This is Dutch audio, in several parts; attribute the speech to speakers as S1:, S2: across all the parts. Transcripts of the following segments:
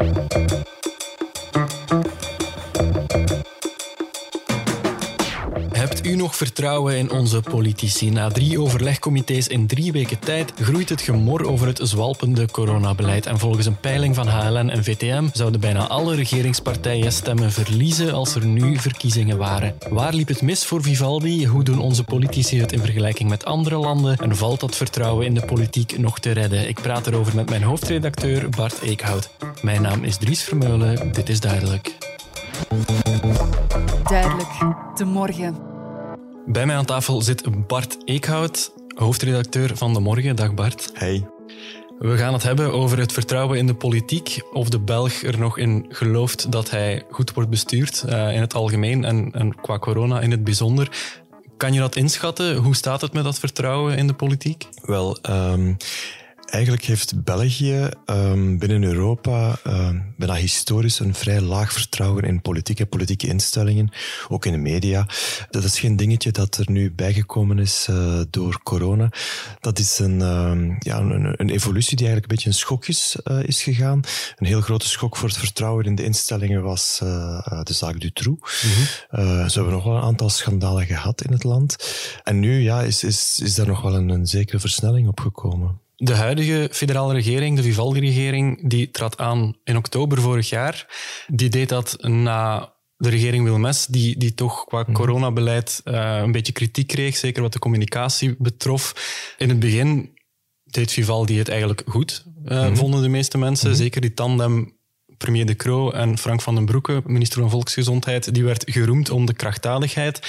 S1: Thank you. U nog vertrouwen in onze politici? Na drie overlegcomité's in drie weken tijd groeit het gemor over het zwalpende coronabeleid. En volgens een peiling van HLN en VTM zouden bijna alle regeringspartijen stemmen verliezen als er nu verkiezingen waren. Waar liep het mis voor Vivaldi? Hoe doen onze politici het in vergelijking met andere landen? En valt dat vertrouwen in de politiek nog te redden? Ik praat erover met mijn hoofdredacteur Bart Eekhout. Mijn naam is Dries Vermeulen. Dit is duidelijk.
S2: Duidelijk, de morgen.
S1: Bij mij aan tafel zit Bart Eekhout, hoofdredacteur van De Morgen. Dag Bart.
S3: Hey.
S1: We gaan het hebben over het vertrouwen in de politiek. Of de Belg er nog in gelooft dat hij goed wordt bestuurd uh, in het algemeen en, en qua corona in het bijzonder. Kan je dat inschatten? Hoe staat het met dat vertrouwen in de politiek?
S3: Wel, um, Eigenlijk heeft België um, binnen Europa um, bijna historisch een vrij laag vertrouwen in politiek en politieke instellingen, ook in de media. Dat is geen dingetje dat er nu bijgekomen is uh, door corona. Dat is een, um, ja, een, een, evolutie die eigenlijk een beetje een schok is, uh, is gegaan. Een heel grote schok voor het vertrouwen in de instellingen was uh, de zaak Dutroux. Mm -hmm. ze hebben nog wel een aantal schandalen gehad in het land. En nu ja, is, is, is daar nog wel een, een zekere versnelling op gekomen.
S1: De huidige federale regering, de Vivaldi-regering, die trad aan in oktober vorig jaar. Die deed dat na de regering Wilmes, die, die toch qua mhm. coronabeleid uh, een beetje kritiek kreeg, zeker wat de communicatie betrof. In het begin deed Vivaldi het eigenlijk goed, uh, mm vonden de meeste mensen. Mm Zeker die tandem premier De Croo en Frank van den Broeke, minister van Volksgezondheid, die werd geroemd om de krachtdadigheid.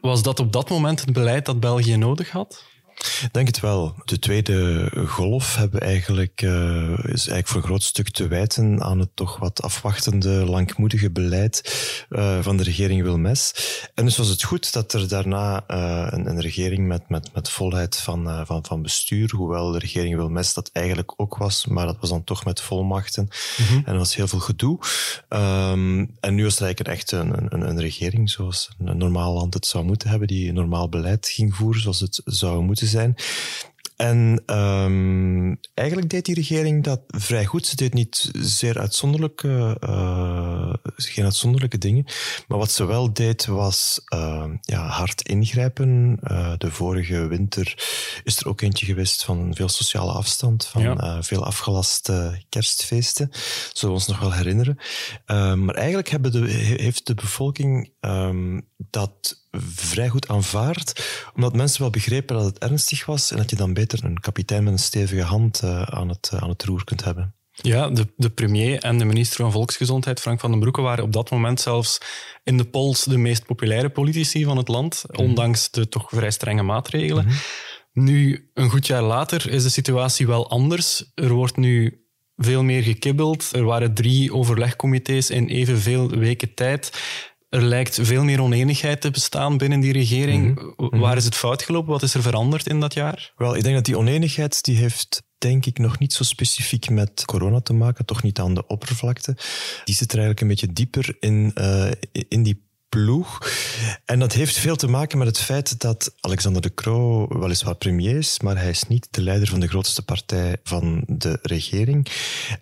S1: Was dat op dat moment het beleid dat België nodig had?
S3: Denk het wel. De tweede golf hebben eigenlijk, uh, is eigenlijk voor een groot stuk te wijten aan het toch wat afwachtende, langmoedige beleid uh, van de regering Wilmes. En dus was het goed dat er daarna uh, een, een, regering met, met, met volheid van, van, van bestuur, hoewel de regering Wilmes dat eigenlijk ook was, maar dat was dan toch met volmachten. Mm -hmm. En er was heel veel gedoe. Um, en nu was het eigenlijk echt een, een, een regering zoals een normaal land het zou moeten hebben, die normaal beleid ging voeren zoals het zou moeten zijn. En um, eigenlijk deed die regering dat vrij goed. Ze deed niet zeer uitzonderlijke, uh, geen uitzonderlijke dingen. Maar wat ze wel deed was uh, ja, hard ingrijpen. Uh, de vorige winter is er ook eentje geweest van veel sociale afstand, van ja. veel afgelaste kerstfeesten. Zullen we ons nog wel herinneren. maar eigenlijk de, heeft de bevolking um, dat vrij goed aanvaard, omdat mensen wel begrepen dat het ernstig was en dat je dan beter een kapitein met een stevige hand uh, aan, het, uh, aan het roer kunt hebben.
S1: Ja, de, de premier en de minister van Volksgezondheid, Frank van den Broeke, waren op dat moment zelfs in de polls de meest populaire politici van het land, mm. ondanks de toch vrij strenge maatregelen. Mm -hmm. Nu, een goed jaar later, is de situatie wel anders. Er wordt nu veel meer gekibbeld. Er waren drie overlegcomité's in evenveel weken tijd. Er lijkt veel meer oneenigheid te bestaan binnen die regering. Mm -hmm. Waar is het fout gelopen? Wat is er veranderd in dat jaar?
S3: Wel, ik denk dat die oneenigheid die heeft denk ik nog niet zo specifiek met corona te maken, toch niet aan de oppervlakte. Die zit er eigenlijk een beetje dieper in, uh, in die ploeg. En dat heeft veel te maken met het feit dat Alexander de Croo weliswaar premier is, maar hij is niet de leider van de grootste partij van de regering.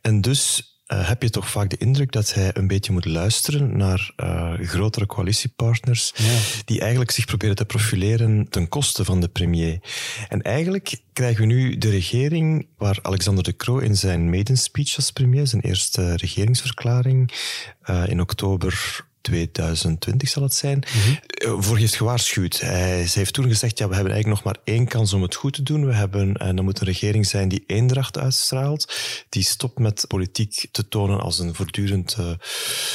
S3: En dus uh, heb je toch vaak de indruk dat hij een beetje moet luisteren naar uh, grotere coalitiepartners ja. die eigenlijk zich proberen te profileren ten koste van de premier. En eigenlijk krijgen we nu de regering waar Alexander de Croo in zijn maiden speech als premier, zijn eerste regeringsverklaring uh, in oktober 2020 zal het zijn, mm -hmm. voor heeft gewaarschuwd. Hij, ze heeft toen gezegd, ja, we hebben eigenlijk nog maar één kans om het goed te doen. We hebben, en dat moet een regering zijn die eendracht uitstraalt, die stopt met politiek te tonen als een voortdurend uh,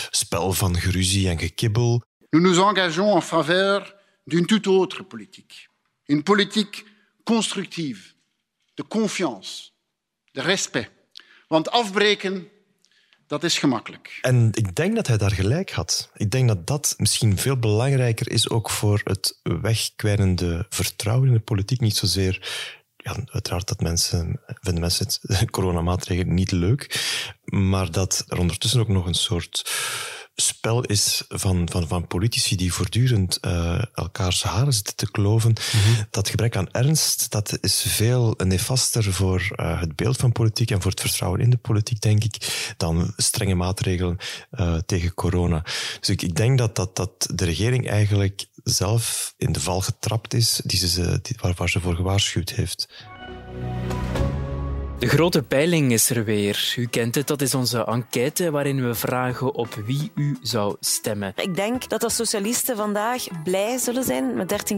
S3: spel van geruzie en gekibbel.
S4: Nous nous engageons en faveur d'une toute autre politique. Une politique constructieve, de confiance, de respect. Want afbreken dat is gemakkelijk.
S3: En ik denk dat hij daar gelijk had. Ik denk dat dat misschien veel belangrijker is ook voor het wegkwijnende vertrouwen in de politiek. Niet zozeer ja, uiteraard dat mensen, vinden mensen het coronamaatregelen niet leuk, maar dat er ondertussen ook nog een soort spel is van, van, van politici die voortdurend uh, elkaars haren zitten te kloven. Mhm. Dat gebrek aan ernst, dat is veel nefaster voor uh, het beeld van politiek en voor het vertrouwen in de politiek, denk ik, dan strenge maatregelen uh, tegen corona. Dus ik, ik denk dat, dat, dat de regering eigenlijk zelf in de val getrapt is die ze, die, waar, waar ze voor gewaarschuwd heeft.
S5: De grote peiling is er weer. U kent het, dat is onze enquête waarin we vragen op wie u zou stemmen.
S6: Ik denk dat de socialisten vandaag blij zullen zijn met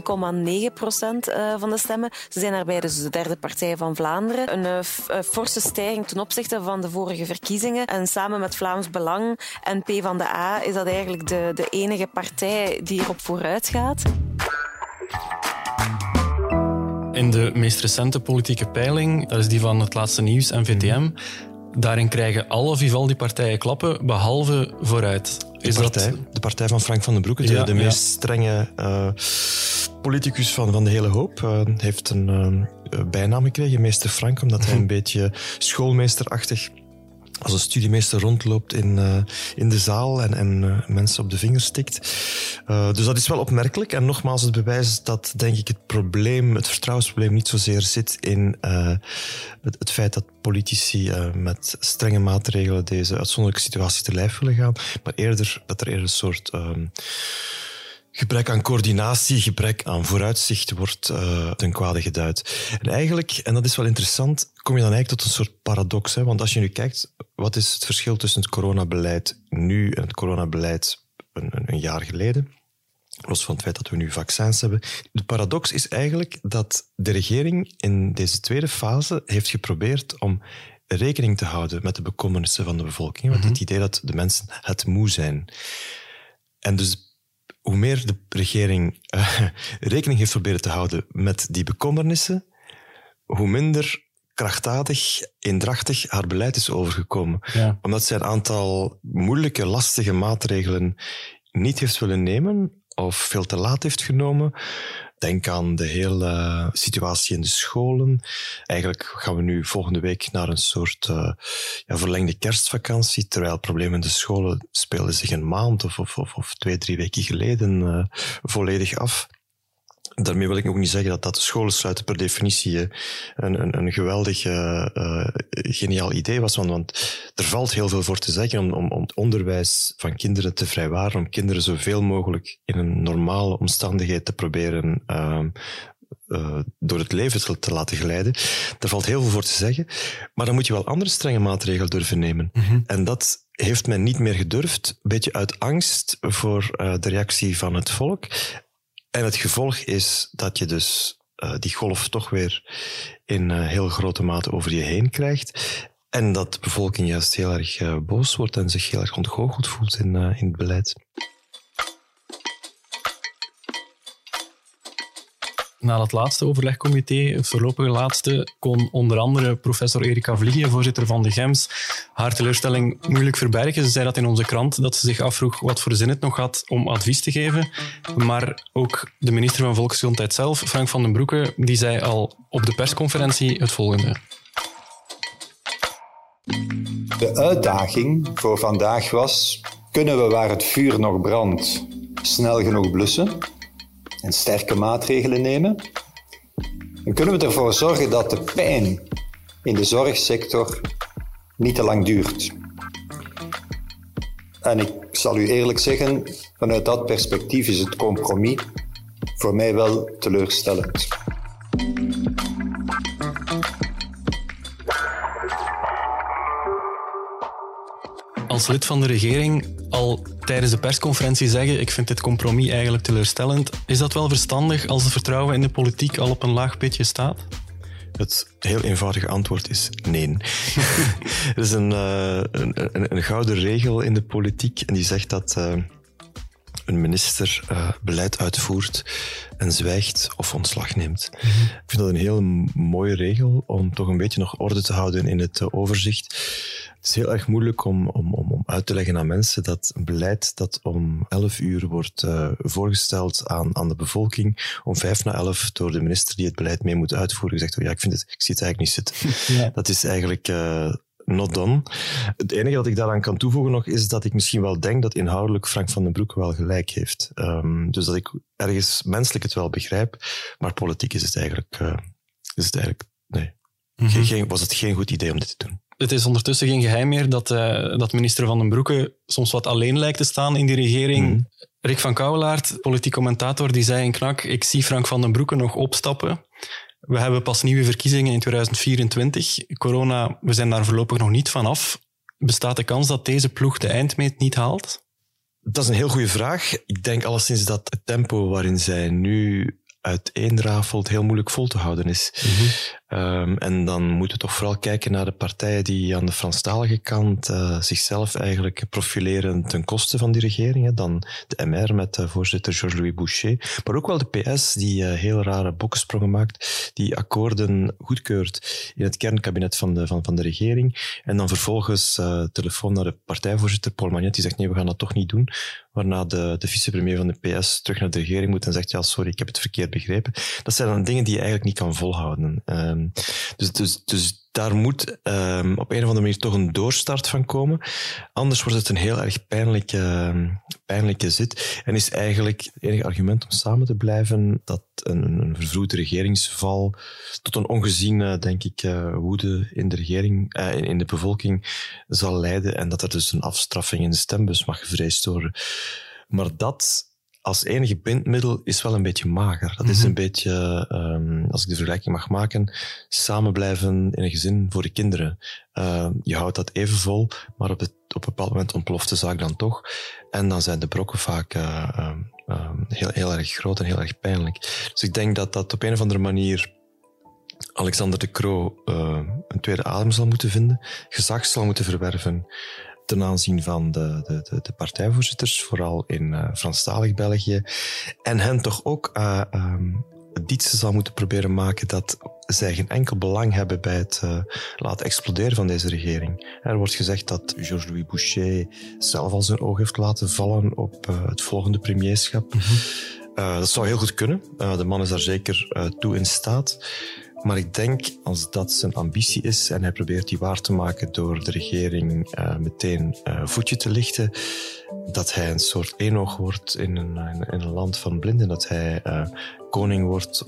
S6: 13,9 procent eh, van de stemmen. Ze zijn daarbij dus de derde partij van Vlaanderen. Een uh, forse stijging ten opzichte van de vorige verkiezingen. En samen met Vlaams Belang en P van de A is dat eigenlijk de, de enige partij die erop vooruit gaat.
S1: In de meest recente politieke peiling, dat is die van het laatste nieuws, NVTM, mhm. daarin krijgen alle Vivaldi-partijen klappen, behalve vooruit.
S3: De partij, dat... de partij van Frank van den Broeke, de, de meest strenge uh, politicus van, van de hele hoop, uh, heeft een uh, bijnaam gekregen, meester Frank, omdat hij een beetje schoolmeesterachtig als een studiemeester rondloopt in, uh, in de zaal en, en uh, mensen op de vingers stikt. Uh, dus dat is wel opmerkelijk. En nogmaals, het bewijs dat, denk ik, het probleem, het vertrouwensprobleem niet zozeer zit in het, het, feit dat politici met strenge maatregelen deze uitzonderlijke situatie te lijf willen gaan, maar eerder dat er eerder een soort ehm, gebrek aan coördinatie, gebrek aan vooruitzicht wordt uh, ten kwade geduid. En eigenlijk, en dat is wel interessant, kom je dan eigenlijk tot een soort paradox. Hè? Want als je nu kijkt, wat is het verschil tussen het coronabeleid nu en het coronabeleid een, een, jaar geleden? Los van het feit dat we nu vaccins hebben. De paradox is eigenlijk dat de regering in deze tweede fase heeft geprobeerd om rekening te houden met de bekommernissen van de bevolking. Want mhm. het idee dat de mensen het moe zijn. En dus hoe meer de regering uh, rekening heeft proberen te houden met die bekommernissen, hoe minder krachtdadig, eendrachtig haar beleid is overgekomen. Omdat zij een aantal moeilijke, lastige maatregelen niet heeft willen nemen of veel te laat heeft genomen. Denk aan de hele situatie in de scholen. Eigenlijk gaan we nu volgende week naar een soort uh, ja, verlengde kerstvakantie, terwijl problemen in de scholen speelden zich een maand of, of, of, twee, drie weken geleden uh, volledig af. Daarmee wil ik ook niet zeggen dat, dat de scholen sluiten per definitie een, een, een geweldig uh, geniaal idee was. Want, want, er valt heel veel voor te zeggen om, om, om het onderwijs van kinderen te vrijwaren, om kinderen zoveel mogelijk in een normale omstandigheid te proberen uh, uh, door het leven te laten glijden. Daar valt heel veel voor te zeggen. Maar dan moet je wel andere strenge maatregelen durven nemen. Mm En dat heeft men niet meer gedurfd, een beetje uit angst voor de reactie van het volk. En het gevolg is dat je dus uh, die golf toch weer in uh, heel grote mate over je heen krijgt. En dat de bevolking juist heel erg uh, boos wordt en zich heel erg ontgoocheld voelt in, in het beleid.
S1: Na het laatste overlegcomité, het voorlopige laatste, kon onder andere professor Erika Vliegen, voorzitter van de GEMS, haar teleurstelling moeilijk verbergen. Ze zei dat in onze krant, dat ze zich afvroeg wat voor zin het nog had om advies te geven. Maar ook de minister van Volksgezondheid zelf, Frank van den Broeke, die zei al op de persconferentie het volgende.
S7: De uitdaging voor vandaag was: kunnen we waar het vuur nog brandt snel genoeg blussen? En sterke maatregelen nemen, dan kunnen we ervoor zorgen dat de pijn in de zorgsector niet te lang duurt. En ik zal u eerlijk zeggen, vanuit dat perspectief is het compromis voor mij wel teleurstellend.
S1: Als lid van de regering al tijdens de persconferentie zeggen: Ik vind dit compromis eigenlijk teleurstellend. Is dat wel verstandig als het vertrouwen in de politiek al op een laag pitje staat?
S3: Het heel eenvoudige antwoord is nee. er is een, uh, een, een, een, gouden regel in de politiek en die zegt dat uh, een minister uh, beleid uitvoert en zwijgt of ontslag neemt. Mm -hmm. Ik vind dat een heel mooie regel om toch een beetje nog orde te houden in het overzicht. Het is heel erg moeilijk om, om, om, om uit te leggen aan mensen dat een beleid dat om 11 uur wordt uh, voorgesteld aan, aan de bevolking, om vijf na elf door de minister die het beleid mee moet uitvoeren, zegt, oh ja, ik, vind het, ik zie het eigenlijk niet zitten. Ja. Dat is eigenlijk uh, not done. Het enige dat ik daaraan kan toevoegen nog is dat ik misschien wel denk dat inhoudelijk Frank van den Broek wel gelijk heeft. Um, dus dat ik ergens menselijk het wel begrijp, maar politiek is het eigenlijk, uh, is het eigenlijk nee. Mm -hmm. geen, was het geen goed idee om dit te doen.
S1: Het is ondertussen geen geheim meer dat, uh, dat minister Van den Broeke soms wat alleen lijkt te staan in die regering. Mm. Rick van Kouwelaert, politiek commentator, die zei in Knak, ik zie Frank van den Broeke nog opstappen. We hebben pas nieuwe verkiezingen in 2024. Corona, we zijn daar voorlopig nog niet van af. Bestaat de kans dat deze ploeg de eindmeet niet haalt?
S3: Dat is een heel goede vraag. Ik denk alleszins dat het tempo waarin zij nu uiteenrafelt heel moeilijk vol te houden is. Mm -hmm. Um, en dan moeten we toch vooral kijken naar de partijen die aan de Franstalige kant uh, zichzelf eigenlijk profileren ten koste van die regering. Hè. Dan de MR met uh, voorzitter Georges-Louis Boucher, maar ook wel de PS die uh, heel rare bokkensprongen maakt, die akkoorden goedkeurt in het kernkabinet van de, van, van de regering. En dan vervolgens telefoon naar de partijvoorzitter Paul Magnet, die zegt nee, we gaan dat toch niet doen. Waarna de, de vicepremier van de PS terug naar de regering moet en zegt ja, sorry, ik heb het verkeerd begrepen. Dat zijn dan dingen die je eigenlijk niet kan volhouden. Um, dus, dus, dus daar moet um, op een of andere manier toch een doorstart van komen. Anders wordt het een heel erg pijnlijke, pijnlijke zit. En is eigenlijk het enige argument om samen te blijven dat een, een vervroegde regeringsval tot een ongeziene, denk ik, uh, woede in de regering, uh, in de bevolking zal leiden. En dat er dus een afstraffing in de stembus mag gevreesd worden. Maar dat als enige bindmiddel is wel een beetje mager. Dat is een beetje, um, als ik de vergelijking mag maken, samen blijven in een gezin voor de kinderen. Uh, je houdt dat even vol, maar op, het, op een bepaald moment ontploft de zaak dan toch. En dan zijn de brokken vaak uh, uh, heel, heel erg groot en heel erg pijnlijk. Dus ik denk dat dat op een of andere manier Alexander de Croo een tweede adem zal moeten vinden, gezag zal moeten verwerven ten aanzien van de, de, de, partijvoorzitters, vooral in uh, Franstalig België. En hen toch ook uh, um, het zal moeten proberen maken dat zij geen enkel belang hebben bij het uh, laten exploderen van deze regering. Er wordt gezegd dat Georges-Louis Boucher zelf al zijn oog heeft laten vallen op het volgende premierschap. Mm -hmm. dat zou heel goed kunnen. de man is daar zeker toe in staat. Maar ik denk, als dat zijn ambitie is en hij probeert die waar te maken door de regering uh, meteen uh, voetje te lichten, dat hij een soort eenoog wordt in een, een land van blinden, dat hij uh, koning wordt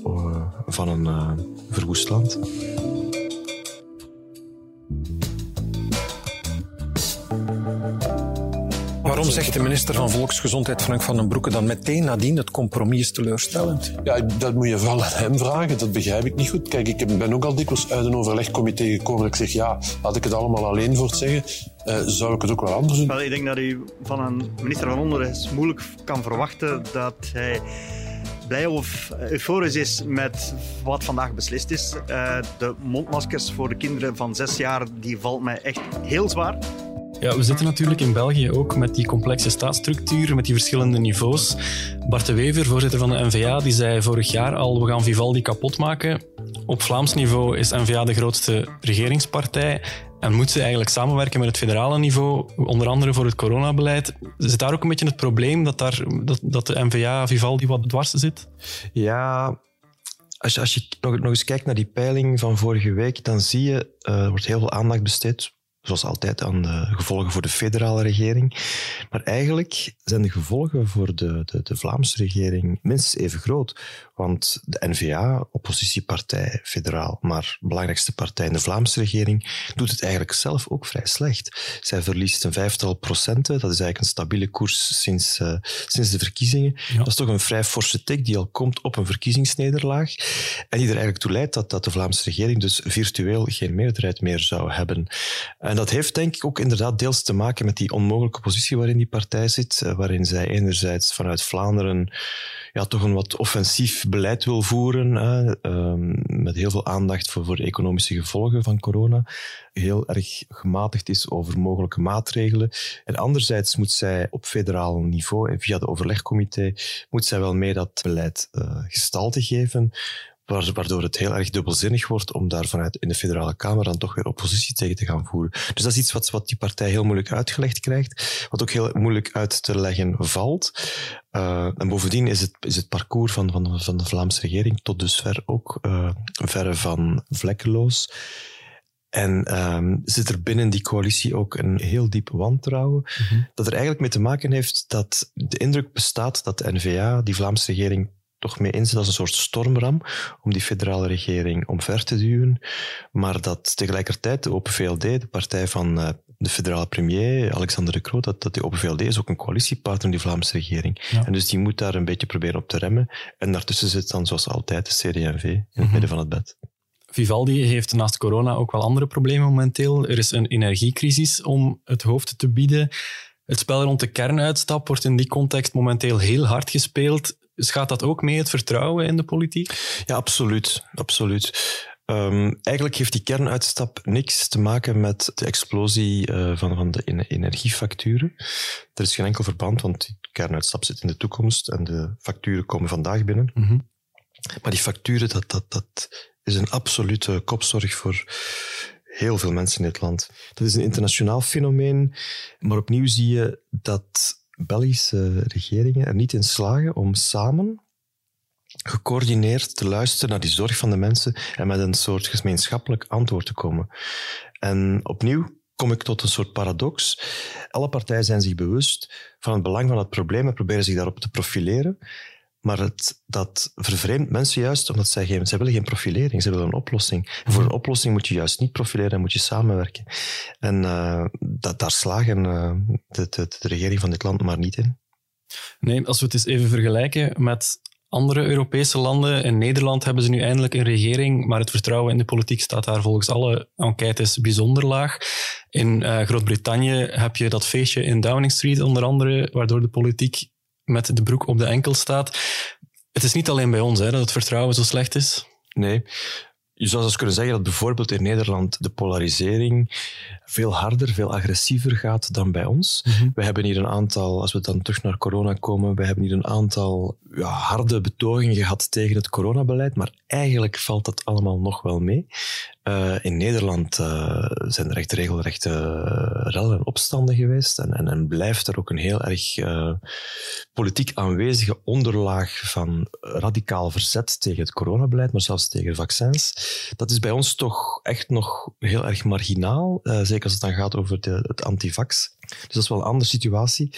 S3: van een verwoest land.
S8: Waarom zegt de minister van Volksgezondheid Frank van den Broeke dan meteen nadien het compromis is teleurstellend?
S9: Ja, dat moet je vooral aan hem vragen. Dat begrijp ik niet goed. Kijk, ik ben ook al dikwijls uit een overlegcomité gekomen. Dat ik zeg, ja, had ik het allemaal alleen voor het zeggen, uh, zou ik het ook wel anders doen.
S10: Wel, ik denk dat u van een minister van Onderwijs moeilijk kan verwachten dat hij blij of euforisch is met wat vandaag beslist is. Uh, de mondmaskers voor de kinderen van zes jaar, die valt mij echt heel zwaar.
S1: Ja, we zitten natuurlijk in België ook met die complexe staatsstructuur, met die verschillende niveaus. Bart de Wever, voorzitter van de NVA, die zei vorig jaar al, we gaan Vivaldi kapot maken. Op Vlaams niveau is NVA de grootste regeringspartij en moet ze eigenlijk samenwerken met het federale niveau, onder andere voor het coronabeleid. Zit daar ook een beetje het probleem dat, daar, dat, dat de NVA Vivaldi wat dwars zit?
S3: Ja, als je, als je nog, eens kijkt naar die peiling van vorige week, dan zie je, uh, er wordt heel veel aandacht besteed zoals altijd aan de gevolgen voor de federale regering. Maar eigenlijk zijn de gevolgen voor de, de, de Vlaamse regering minstens even groot. Want de NVA, oppositiepartij, federaal, maar belangrijkste partij in de Vlaamse regering, doet het eigenlijk zelf ook vrij slecht. Zij verliest een vijftal procenten. Dat is eigenlijk een stabiele koers sinds, uh, sinds de verkiezingen. Ja. Dat is toch een vrij forse tik die al komt op een verkiezingsnederlaag. En die er eigenlijk toe leidt dat, dat de Vlaamse regering dus virtueel geen meerderheid meer zou hebben. En dat heeft denk ik ook inderdaad deels te maken met die onmogelijke positie waarin die partij zit, uh, waarin zij enerzijds vanuit Vlaanderen ja, toch een wat offensief beleid wil voeren, um, met heel veel aandacht voor, voor de economische gevolgen van corona, heel erg gematigd is over mogelijke maatregelen. En anderzijds moet zij op federaal niveau en via de overlegcomité, moet zij wel mee dat beleid uh, gestalte geven, waardoor het heel erg dubbelzinnig wordt om daar vanuit in de federale Kamer dan toch weer oppositie tegen te gaan voeren. Dus dat is iets wat, wat die partij heel moeilijk uitgelegd krijgt, wat ook heel moeilijk uit te leggen valt. Uh, en bovendien is het, is het parcours van, van, van de Vlaamse regering tot dusver ook uh, verre van vlekkeloos. En um, zit er binnen die coalitie ook een heel diep wantrouwen, dat er eigenlijk mee te maken heeft dat de indruk bestaat dat de NVA, die Vlaamse regering, toch mee inzet als een soort stormram om die federale regering omver te duwen, maar dat tegelijkertijd de Open VLD, de partij van uh, de federale premier, Alexander de Croo, dat, dat die Open VLD is ook een coalitiepartner in die Vlaamse regering. En dus die moet daar een beetje proberen op te remmen. En daartussen zit dan zoals altijd de CD&V in het
S1: Mhm.
S3: midden van het bed.
S1: Vivaldi heeft naast corona ook wel andere problemen momenteel. Er is een energiecrisis om het hoofd te bieden. Het spel rond de kernuitstap wordt in die context momenteel heel hard gespeeld. Schaadt dat ook mee het vertrouwen in de politiek?
S3: Ja, absoluut. absoluut. Um, eigenlijk heeft die kernuitstap niks te maken met de explosie uh, van, van de energiefacturen. Er is geen enkel verband, want die kernuitstap zit in de toekomst en de facturen komen vandaag binnen.
S1: Mm -hmm.
S3: Maar die facturen, dat, dat, dat is een absolute kopzorg voor heel veel mensen in dit land. Dat is een internationaal fenomeen, maar opnieuw zie je dat Belgische regeringen er niet in slagen om samen gecoördineerd te luisteren naar die zorg van de mensen en met een soort gemeenschappelijk antwoord te komen. En opnieuw kom ik tot een soort paradox. Alle partijen zijn zich bewust van het belang van het probleem en proberen zich daarop te profileren. Maar het, dat vervreemdt mensen juist omdat zij, geen, zij willen geen profilering, ze willen een oplossing. En voor een oplossing moet je juist niet profileren en moet je samenwerken. En uh, dat, daar slagen uh, de, de, de regering van dit land maar niet in.
S1: Nee, als we het eens even vergelijken met andere Europese landen. In Nederland hebben ze nu eindelijk een regering, maar het vertrouwen in de politiek staat daar volgens alle enquêtes bijzonder laag. In uh, Groot-Brittannië heb je dat feestje in Downing Street onder andere, waardoor de politiek met de broek op de enkel staat. Het is niet alleen bij ons hè, dat het vertrouwen zo slecht is.
S3: Nee. Je zou zelfs kunnen zeggen dat bijvoorbeeld in Nederland de polarisering veel harder, veel agressiever gaat dan bij ons.
S1: Mhm.
S3: Mm -hmm. We hebben hier een aantal, als we dan terug naar corona komen, we hebben hier een aantal ja, harde betogingen gehad tegen het coronabeleid, maar eigenlijk valt dat allemaal nog wel mee. Uh, in Nederland uh, zijn er echt regelrechte uh, rellen en opstanden geweest en, en, en, blijft er ook een heel erg politiek aanwezige onderlaag van radicaal verzet tegen het coronabeleid, maar zelfs tegen vaccins. Dat is bij ons toch echt nog heel erg marginaal, zeker als het dan gaat over de, het antivax. Dus dat is wel een andere situatie.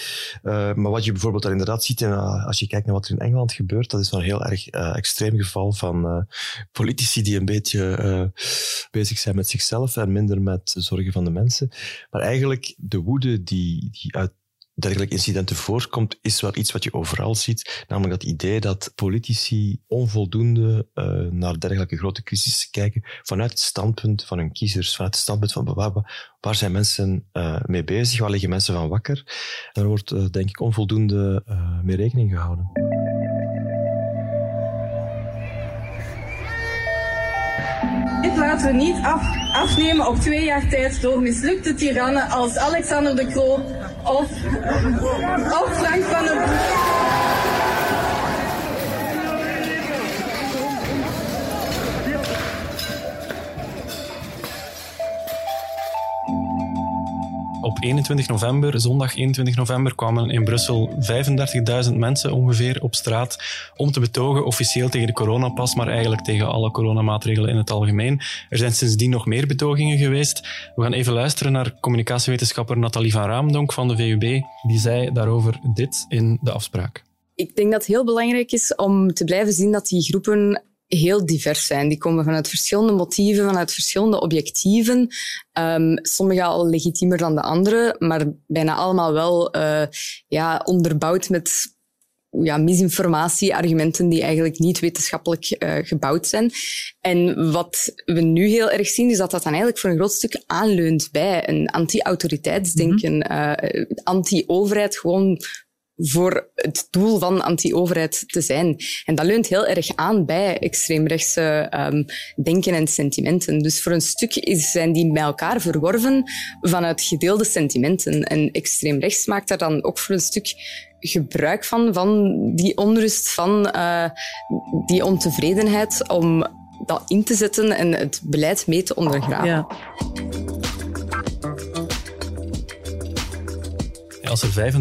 S3: Uh, maar wat je bijvoorbeeld daar inderdaad ziet, en, uh, als je kijkt naar wat er in Engeland gebeurt, dat is wel een heel erg uh, extreem geval van politici die een beetje bezig zijn met zichzelf en minder met de zorgen van de mensen. Maar eigenlijk de woede die, die uit dergelijke incidenten voorkomt, is wel iets wat je overal ziet. Namelijk dat idee dat politici onvoldoende uh, naar dergelijke grote crisis kijken vanuit het standpunt van hun kiezers, vanuit het standpunt van waar, waar zijn mensen uh, mee bezig, waar liggen mensen van wakker. Daar wordt uh, denk ik onvoldoende mee rekening gehouden.
S11: Dit laten we niet af, afnemen op twee jaar tijd door mislukte tirannen als Alexander de Croo of, of Frank van den Broek.
S1: Op 21 november, zondag 21 november, kwamen in Brussel 35.000 mensen ongeveer op straat om te betogen, officieel tegen de coronapas, maar eigenlijk tegen alle coronamaatregelen in het algemeen. Er zijn sindsdien nog meer betogingen geweest. We gaan even luisteren naar communicatiewetenschapper Nathalie van Raamdonk van de VUB. Die zei daarover dit in de afspraak.
S12: Ik denk dat het heel belangrijk is om te blijven zien dat die groepen heel divers zijn. Die komen vanuit verschillende motieven, vanuit verschillende objectieven. Um, sommige al legitiemer dan de andere, maar bijna allemaal wel uh, ja, onderbouwd met ja, misinformatie, argumenten die eigenlijk niet wetenschappelijk uh, gebouwd zijn. En wat we nu heel erg zien, is dat dat dan eigenlijk voor een groot stuk aanleunt bij een anti-autoriteitsdenken, mm -hmm. uh, anti-overheid, gewoon voor het doel van anti-overheid te zijn. En dat leunt heel erg aan bij extreemrechtse um, denken en sentimenten. Dus voor een stuk is, zijn die bij elkaar verworven vanuit gedeelde sentimenten. En extreemrechts maakt daar dan ook voor een stuk gebruik van, van die onrust, van uh, die ontevredenheid, om dat in te zetten en het beleid mee te ondergraven.
S2: Ja.
S1: Als er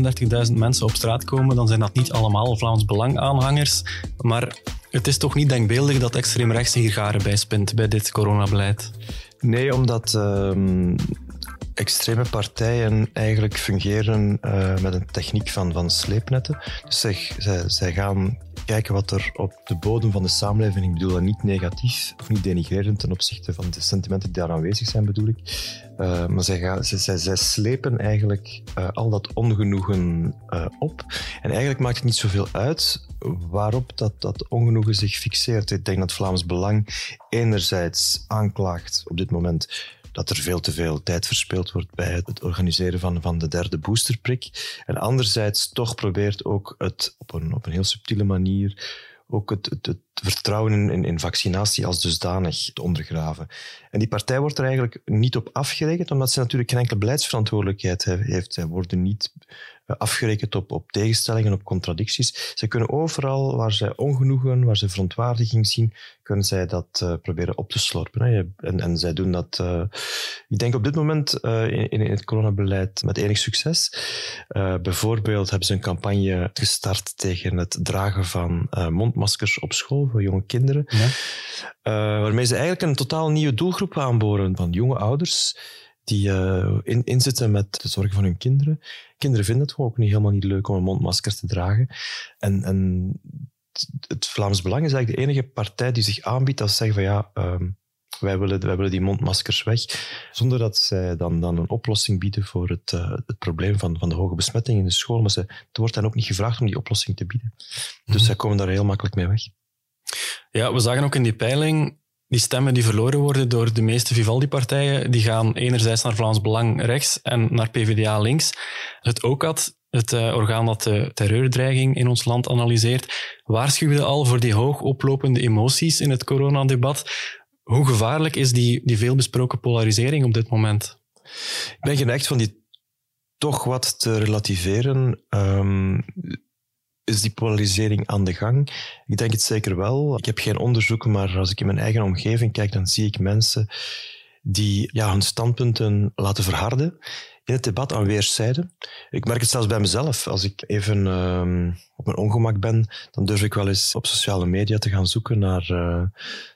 S1: 35.000 mensen op straat komen, dan zijn dat niet allemaal Vlaams Belang-aanhangers. Maar het is toch niet denkbeeldig dat extreem rechts hier garen bij spint bij dit coronabeleid?
S3: Nee, omdat ehm, extreme partijen eigenlijk fungeren uh, met een techniek van, van sleepnetten. Dus zij, zij, zij gaan kijken wat er op de bodem van de samenleving, ik bedoel dat niet negatief of niet denigrerend ten opzichte van de sentimenten die daar aanwezig zijn, bedoel ik. Uh, maar zij, gaan, zij, zij, slepen eigenlijk uh, al dat ongenoegen uh, op. En eigenlijk maakt het niet zoveel uit waarop dat, dat ongenoegen zich fixeert. Ik denk dat Vlaams Belang enerzijds aanklaagt op dit moment dat er veel te veel tijd verspild wordt bij het organiseren van, van de derde boosterprik. En anderzijds toch probeert ook het op een, op een heel subtiele manier ook het, het, vertrouwen in, in, vaccinatie als dusdanig te ondergraven. En die partij wordt er eigenlijk niet op afgerekend, omdat ze natuurlijk geen enkele beleidsverantwoordelijkheid heeft. Zij worden niet afgerekend op, op tegenstellingen, op contradicties. Ze kunnen overal waar zij ongenoegen, waar ze verontwaardiging zien, kunnen zij dat uh, proberen op te slorpen. Hè. En, en zij doen dat, uh, ik denk op dit moment uh, in, in, het coronabeleid met enig succes. bijvoorbeeld hebben ze een campagne gestart tegen het dragen van mondmaskers op school voor jonge kinderen. Ja. waarmee ze eigenlijk een totaal nieuwe doelgroep aanboren van jonge ouders die uh, in, inzitten met de zorg van hun kinderen. Kinderen vinden het gewoon ook niet, helemaal niet leuk om een mondmasker te dragen. En, en het Vlaams Belang is eigenlijk de enige partij die zich aanbiedt als ze zeggen van ja, um, wij, willen, wij willen die mondmaskers weg, zonder dat zij dan, dan een oplossing bieden voor het, uh, het probleem van, van de hoge besmetting in de school. Maar ze, het wordt dan ook niet gevraagd om die oplossing te bieden. Dus mm zij komen daar heel makkelijk mee weg.
S1: Ja, we zagen ook in die peiling die stemmen die verloren worden door de meeste Vivaldi-partijen, die gaan enerzijds naar Vlaams Belang rechts en naar PvdA links. Het OCAD, het uh, orgaan dat de terreurdreiging in ons land analyseert, waarschuwde al voor die hoog oplopende emoties in het coronadebat. Hoe gevaarlijk is die, die veelbesproken polarisering op dit moment?
S3: Ik ben geneigd van die toch wat te relativeren. Um, is die polarisering aan de gang? Ik denk het zeker wel. Ik heb geen onderzoeken, maar als ik in mijn eigen omgeving kijk, dan zie ik mensen die ja, hun standpunten laten verharden in het debat aan weerszijden. Ik merk het zelfs bij mezelf. Als ik even uh, op mijn ongemak ben, dan durf ik wel eens op sociale media te gaan zoeken naar uh,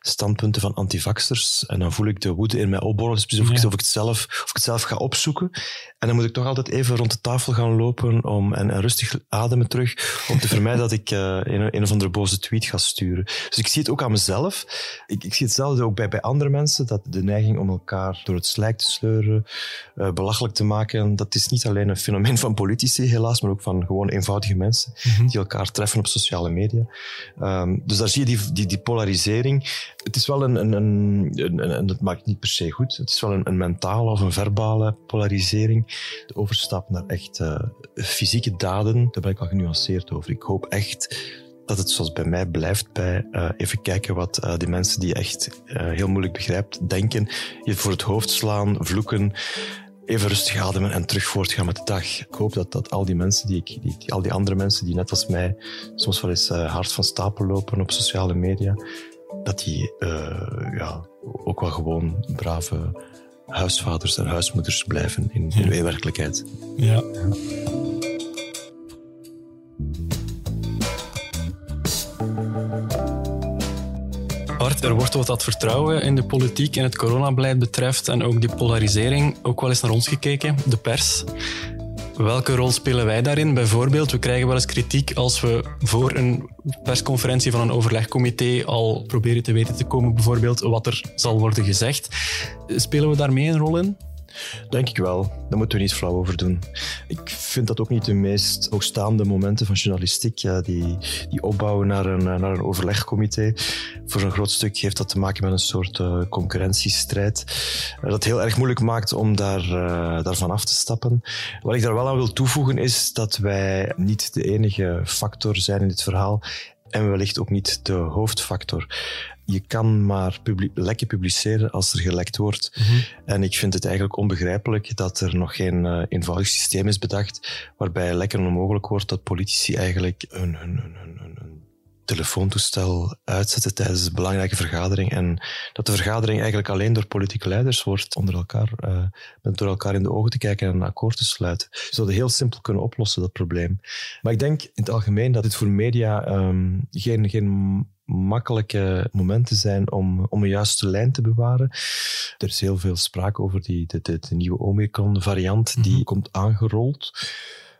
S3: standpunten van antivaxers. En dan voel ik de woede in mij opborrelen. Dus of, ik, of, ik het zelf, of ik het zelf ga opzoeken. En dan moet ik toch altijd even rond de tafel gaan lopen om, en, en rustig ademen terug, om te vermijden dat ik uh, een, een of andere boze tweet ga sturen. Dus ik zie het ook aan mezelf. Ik, ik zie hetzelfde ook bij, bij andere mensen, dat de neiging om elkaar door het slijk te sleuren, uh, belachelijk te maken, dat is niet alleen een fenomeen van politici helaas, maar ook van gewoon eenvoudige mensen mm-hmm. Die elkaar treffen op sociale media. Um, dus daar zie je die, die, polarisering. Het is wel een, een, een, een, dat maakt niet per se goed, het is wel een, een mentale of een verbale polarisering de overstap naar echt uh, fysieke daden, daar ben ik al genuanceerd over. Ik hoop echt dat het zoals bij mij blijft bij uh, even kijken wat uh, die mensen die echt heel moeilijk begrijpt, denken, je voor het hoofd slaan, vloeken, even rustig ademen en terug voortgaan met de dag. Ik hoop dat, dat al die mensen, die ik, die, die, al die andere mensen die net als mij soms wel eens hard van stapel lopen op sociale media, dat die ja, ook wel gewoon brave huisvaders en huismoeders blijven in, in ja. werkelijkheid.
S1: Ja. Er wordt wat dat vertrouwen in de politiek en het coronabeleid betreft en ook die polarisering ook wel eens naar ons gekeken, de pers. Welke rol spelen wij daarin? Bijvoorbeeld, we krijgen wel eens kritiek als we voor een persconferentie van een overlegcomité al proberen te weten te komen, bijvoorbeeld wat er zal worden gezegd. Spelen we daarmee een rol in?
S3: Denk ik wel. Daar moeten we niet flauw over doen. Ik vind dat ook niet de meest hoogstaande momenten van journalistiek, die, die opbouwen naar een, naar een overlegcomité. Voor een groot stuk heeft dat te maken met een soort uh, concurrentiestrijd. Uh, dat heel erg moeilijk maakt om daar, uh, daarvan af te stappen. Wat ik daar wel aan wil toevoegen is dat wij niet de enige factor zijn in dit verhaal en wellicht ook niet de hoofdfactor je kan maar lekker publiceren als er gelekt wordt. Mhm. En ik vind het eigenlijk onbegrijpelijk dat er nog geen uh, eenvoudig systeem is bedacht waarbij lekker onmogelijk wordt dat politici eigenlijk hun, hun, hun, hun, hun telefoontoestel uitzetten tijdens een belangrijke vergadering en dat de vergadering eigenlijk alleen door politieke leiders wordt onder elkaar, uh, door elkaar in de ogen te kijken en een akkoord te sluiten. Ze zouden heel simpel kunnen oplossen, dat probleem. Maar ik denk in het algemeen dat dit voor media um, geen, geen makkelijke momenten zijn om, om een juiste lijn te bewaren. Er is heel veel sprake over die, de, de, de nieuwe Omicron-variant die komt aangerold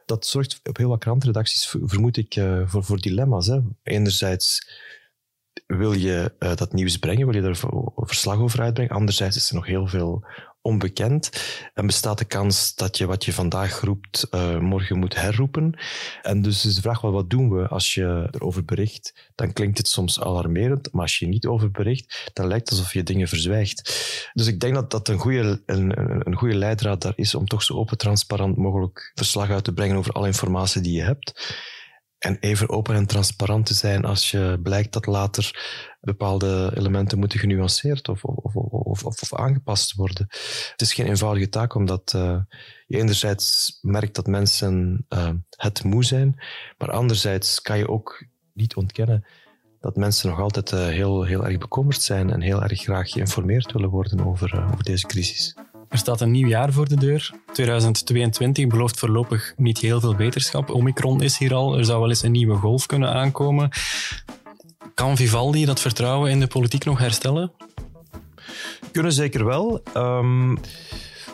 S3: dat zorgt op heel wat krantredacties, vermoed ik, uh, voor, voor dilemma's. Hè. Enerzijds wil je uh, dat nieuws brengen, wil je er verslag over uitbrengen. Anderzijds is er nog heel veel onbekend en bestaat de kans dat je wat je vandaag roept uh, morgen moet herroepen. En dus is de vraag wel, wat doen we als je erover bericht? Dan klinkt het soms alarmerend, maar als je niet over bericht, dan lijkt het alsof je dingen verzwijgt. Dus ik denk dat dat een goede, een, een goede leidraad daar is om toch zo open, transparant mogelijk verslag uit te brengen over alle informatie die je hebt. En even open en transparant te zijn als je blijkt dat later bepaalde elementen moeten genuanceerd of, of, of, of, aangepast worden. Het is geen eenvoudige taak, omdat uh, je enerzijds merkt dat mensen uh, het moe zijn, maar anderzijds kan je ook niet ontkennen dat mensen nog altijd uh, heel, heel erg bekommerd zijn en heel erg graag geïnformeerd willen worden over, over deze crisis.
S1: Er staat een nieuw jaar voor de deur. 2022 belooft voorlopig niet heel veel beterschap. Omicron is hier al. Er zou wel eens een nieuwe golf kunnen aankomen. Kan Vivaldi dat vertrouwen in de politiek nog herstellen?
S3: Kunnen zeker wel. Um,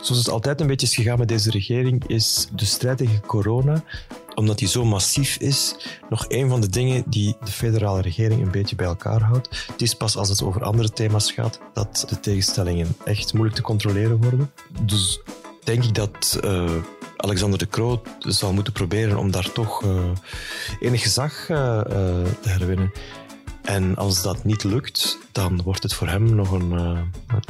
S3: zoals het altijd een beetje is gegaan met deze regering, is de strijd tegen corona omdat die zo massief is, nog een van de dingen die de federale regering een beetje bij elkaar houdt. Het is pas als het over andere thema's gaat dat de tegenstellingen echt moeilijk te controleren worden. Dus denk ik dat uh, Alexander de Croo zal moeten proberen om daar toch uh, enig gezag uh, te herwinnen. En als dat niet lukt, dan wordt het voor hem nog een,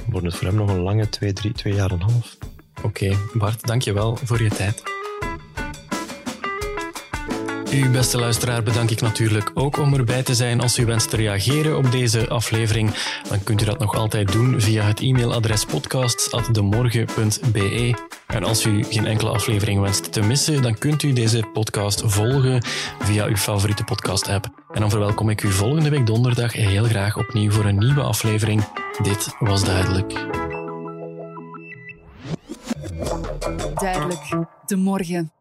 S3: wordt het voor hem nog een lange twee, drie, twee jaar en een half.
S1: Oké, okay. Bart, dank je wel voor je tijd. U, beste luisteraar, bedank ik natuurlijk ook om erbij te zijn. Als u wenst te reageren op deze aflevering, dan kunt u dat nog altijd doen via het e-mailadres podcasts.demorgen.be. En als u geen enkele aflevering wenst te missen, dan kunt u deze podcast volgen via uw favoriete podcast-app. En dan verwelkom ik u volgende week donderdag heel graag opnieuw voor een nieuwe aflevering. Dit was duidelijk.
S2: Duidelijk. De morgen.